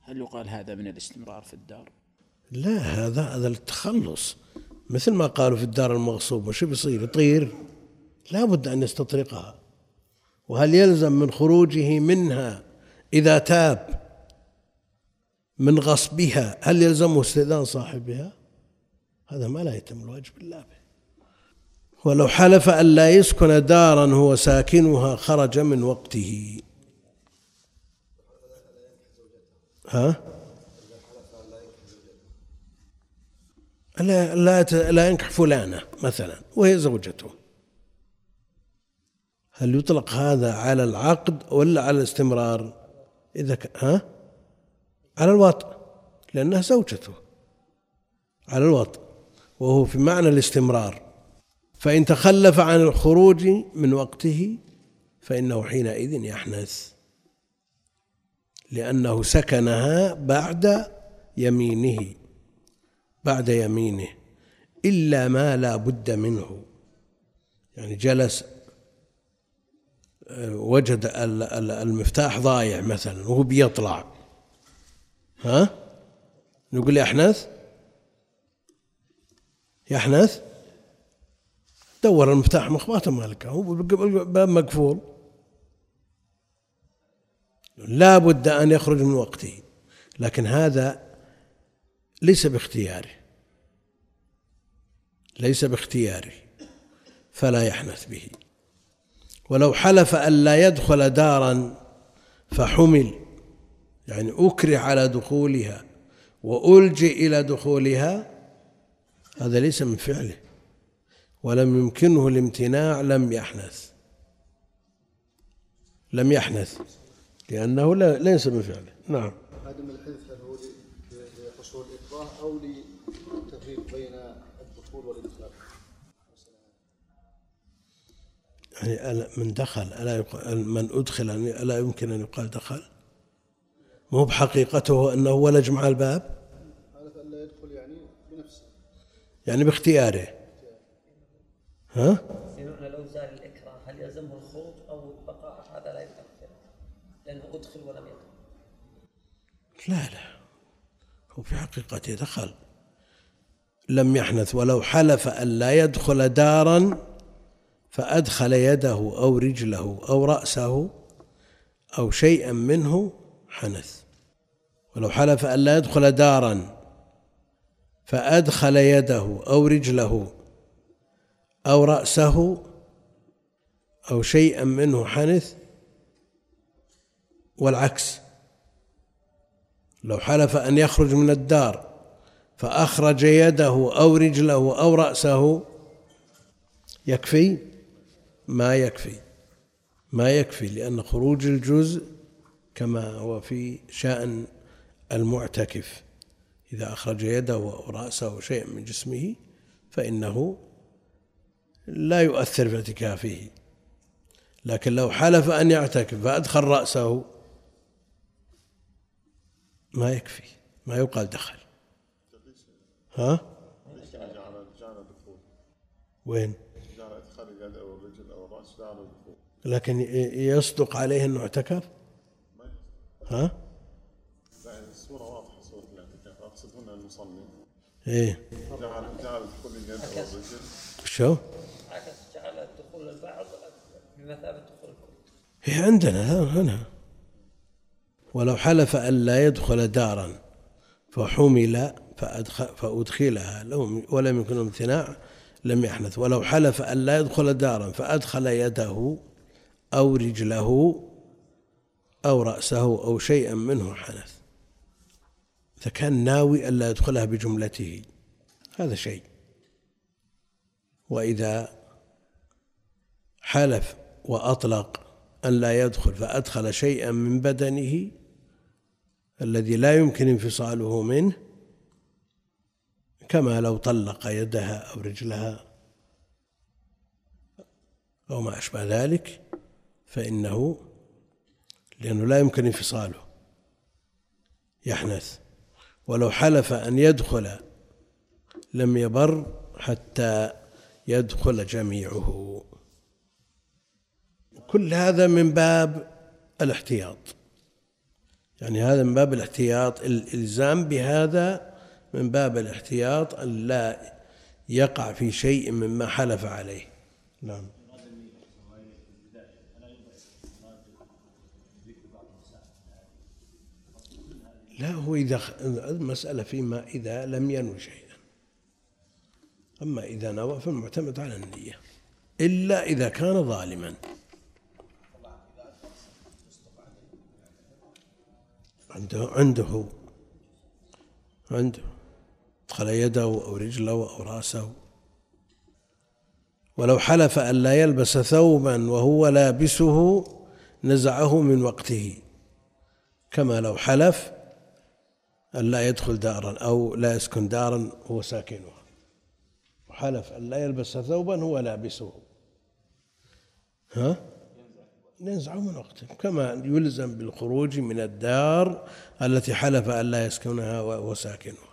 هل يقال هذا من الاستمرار في الدار؟ لا هذا هذا التخلص. مثل ما قالوا في الدار المغصوبة شو بيصير؟ يطير. لا بد أن يستطرقها. وهل يلزم من خروجه منها إذا تاب من غصبها؟ هل يلزمه استئذان صاحبها؟ هذا ما لا يتم الواجب إلا به ولو حلف ألا يسكن دارا هو ساكنها خرج من وقته. ها؟ لا لا لا ينكح فلانة مثلا وهي زوجته. هل يطلق هذا على العقد ولا على الاستمرار؟ إذا ك... ها؟ على الوطء لأنها زوجته. على الوطء وهو في معنى الاستمرار. فإن تخلف عن الخروج من وقته فإنه حينئذ يحنث لأنه سكنها بعد يمينه بعد يمينه إلا ما لا بد منه. يعني جلس آه، وجد ال- ال- المفتاح ضايع مثلا وهو بيطلع. ها؟ نقول يحنث؟ يحنث؟ دور المفتاح مخباته مالك. هو الباب مقفول. لا بد أن يخرج من وقته. لكن هذا ليس باختياره. ليس باختياره. فلا يحنث به. ولو حلف ألا يدخل دارا فحمل. يعني أكره على دخولها وألجئ إلى دخولها. هذا ليس من فعله. ولم يمكنه الامتناع لم يحنث. لم يحنث لأنه لا ليس من فعله نعم. عدم الحلف هل هو لحصول الإكراه أو للتفريق بين الدخول والإدخال؟ يعني ألا- من دخل ألا يقال من أدخل ألا يمكن أن يقال دخل؟ ما هو بحقيقته أنه ولج مع الباب؟ أن لا يدخل يعني بنفسه. يعني باختياره. ها؟ سيدنا لو زال الإكراه هل يلزمه الخروج أو البقاء؟ هذا لا يؤثر لأنه أدخل ولم يدخل. لا لا. هو في حقيقته دخل لم يحنث ولو حلف أن لا يدخل دارا فأدخل يده أو رجله أو رأسه أو شيئا منه حنث. ولو حلف أن لا يدخل دارا فأدخل يده أو رجله أو رأسه أو شيئا منه حنث والعكس. لو حلف أن يخرج من الدار فأخرج يده أو رجله أو رأسه يكفي؟ ما يكفي. ما يكفي لأن خروج الجزء كما هو في شأن المعتكف. إذا أخرج يده أو رأسه شيء من جسمه فإنه لا يؤثر في اعتكافه. لكن لو حلف أن يعتكف فأدخل رأسه. ما يكفي ما يقال دخل. ها؟ وين؟ لكن يصدق عليه أنه اعتكف؟ ها؟ لا الصورة واضحة صورة الاعتكاف اقصد هنا المصلي إيه. جعل جعل دخول اليد أو الرجل شو؟ البعض بمثابة دخول الكل هي عندنا هنا. ولو حلف أن لا يدخل دارا فحمل فأدخل فأدخلها. لو ولم يكن امتناع لم يحنث. ولو حلف أن لا يدخل دارا فأدخل يده أو رجله أو رأسه أو شيئا منه حنث. إذا كان ناوي أن لا يدخلها بجملته هذا شيء. وإذا حلف وأطلق أن لا يدخل فأدخل شيئا من بدنه الذي لا يمكن انفصاله منه كما لو طلق يدها أو رجلها أو ما أشبه ذلك فإنه لأنه لا يمكن انفصاله يحنث. ولو حلف أن يدخل لم يبر حتى يدخل جميعه. كل هذا من باب الاحتياط. يعني هذا من باب الاحتياط الإلزام بهذا من باب الاحتياط أن لا يقع في شيء مما حلف عليه. نعم. لا هو إذا المسألة فيما إذا لم ينوي شيئا. أما إذا نوى فالمعتمد على النية. إلا إذا كان ظالما. عنده عنده عنده. ادخل يده أو رجله أو رأسه. ولو حلف أن لا يلبس ثوبا وهو لابسه نزعه من وقته. كما لو حلف أن لا يدخل دارا أو لا يسكن دارا هو ساكنها وحلف أن لا يلبس ثوبا هو لابسه. ها؟ ينزعه من وقته كما يلزم بالخروج من الدار التي حلف أن لا يسكنها وهو ساكنها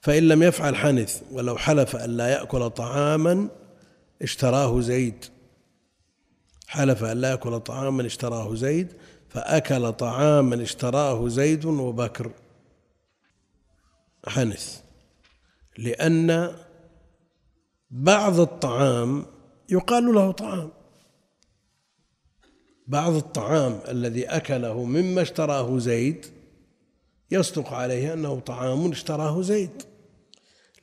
فإن لم يفعل حنث ولو حلف أن لا يأكل طعاما اشتراه زيد. حلف أن لا يأكل طعاما اشتراه زيد. فأكل طعاما اشتراه زيد وبكر. حنث. لأن بعض الطعام يقال له طعام. بعض الطعام الذي أكله مما اشتراه زيد يصدق عليه أنه طعام اشتراه زيد.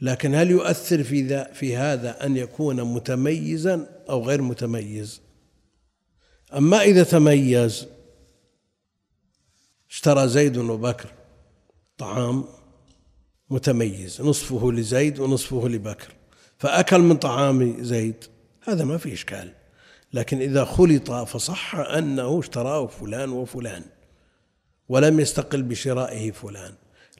لكن هل يؤثر في ذا في هذا أن يكون متميزا أو غير متميز؟ أما إذا تميز اشترى زيد وبكر طعام متميز نصفه لزيد ونصفه لبكر فأكل من طعام زيد هذا ما في إشكال. لكن إذا خلط فصح أنه اشتراه فلان وفلان ولم يستقل بشرائه فلان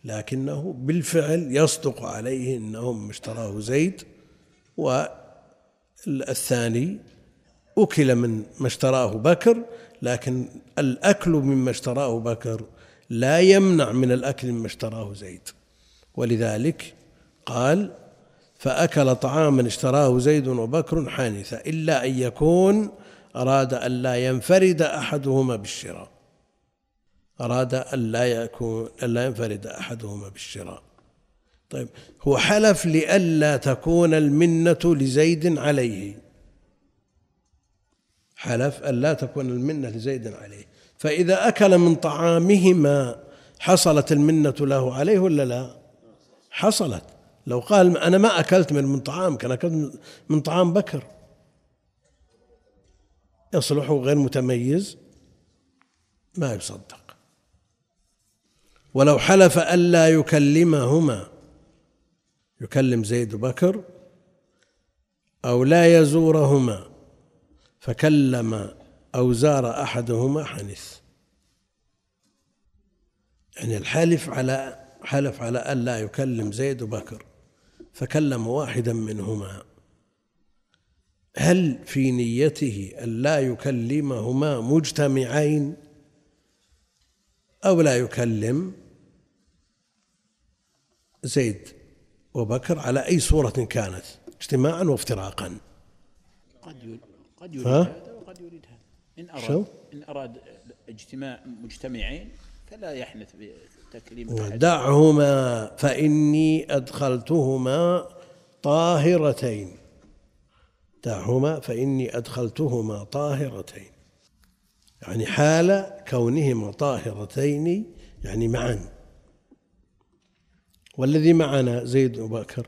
لكنه بالفعل يصدق عليه أنهم اشتراه زيد والثاني أكل من ما اشتراه بكر لكن الأكل مما اشتراه بكر لا يمنع من الأكل مما اشتراه زيد. ولذلك قال فأكل طعاما اشتراه زيد وبكر حانثا إلا أن يكون أراد أن لا ينفرد أحدهما بالشراء. أراد أن لا يكون أن لا ينفرد أحدهما بالشراء. طيب هو حلف لئلا تكون المنة لزيد عليه. حلف أن لا تكون المنة لزيد عليه. فإذا أكل من طعامهما حصلت المنة له عليه ولا لا؟ حصلت. لو قال أنا ما أكلت من من أنا أكلت من طعام بكر. يصلح غير متميز؟ ما يصدق. ولو حلف ألا يكلمهما يكلم زيد وبكر أو لا يزورهما فكلم أو زار أحدهما حنث يعني الحلف على حلف على أن لا يكلم زيد وبكر. فكلم واحدا منهما. هل في نيته أن لا يكلمهما مجتمعين أو لا يكلم؟ زيد وبكر على أي صورة كانت؟ اجتماعا وافتراقا. قد يريد قد يريد؟ هذا وقد يريد هذا. إن شو؟ أراد إن أراد اجتماع مجتمعين فلا يحنث بتكليم أحد دعهما فإني أدخلتهما طاهرتين. دعهما فإني أدخلتهما طاهرتين. يعني حال كونهما طاهرتين يعني معا. والذي معنا زيد وبكر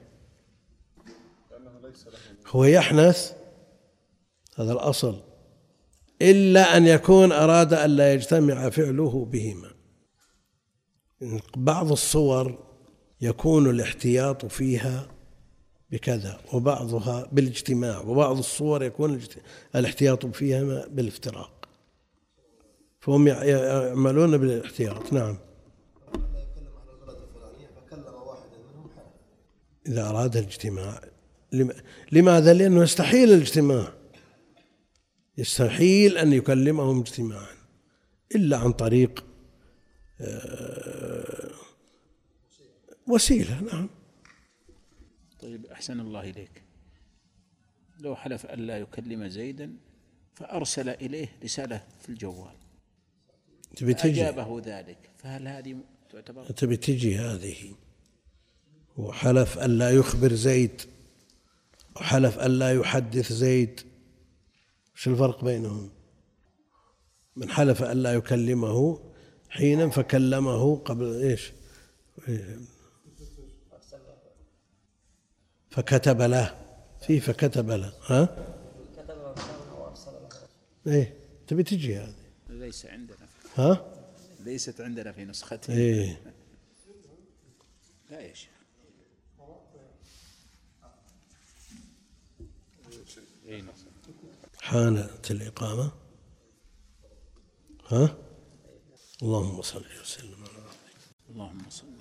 هو يحنث. هذا الأصل. إلا أن يكون أراد أن لا يجتمع فعله بهما. بعض الصور يكون الاحتياط فيها بكذا وبعضها بالاجتماع وبعض الصور يكون الاحتياط فيها بالافتراق. فهم يع- يعملون بالاحتياط نعم. إذا أراد الاجتماع لم- لماذا؟ لأنه يستحيل الاجتماع. يستحيل أن يكلمهم اجتماعا إلا عن طريق وسيلة نعم. طيب أحسن الله إليك. لو حلف أن لا يكلم زيدا فأرسل إليه رسالة في الجوال. تبي تجي أجابه ذلك. فهل هذه تعتبر؟ تبي تجي هذه؟ وحلف أن لا يخبر زيد. وحلف أن لا يحدث زيد. وش الفرق بينهم؟ من حلف أن لا يكلمه حينا فكلمه قبل إيش؟ فكتب له. في فكتب له ها؟ كتب وارسل له إيه تبي تجي هذه؟ ليس عندنا. ها؟ ليست عندنا في نسختنا إيه. لا يا شيخ. حانت الإقامة. ها؟ اللهم صل وسلم على اللهم صل وسلم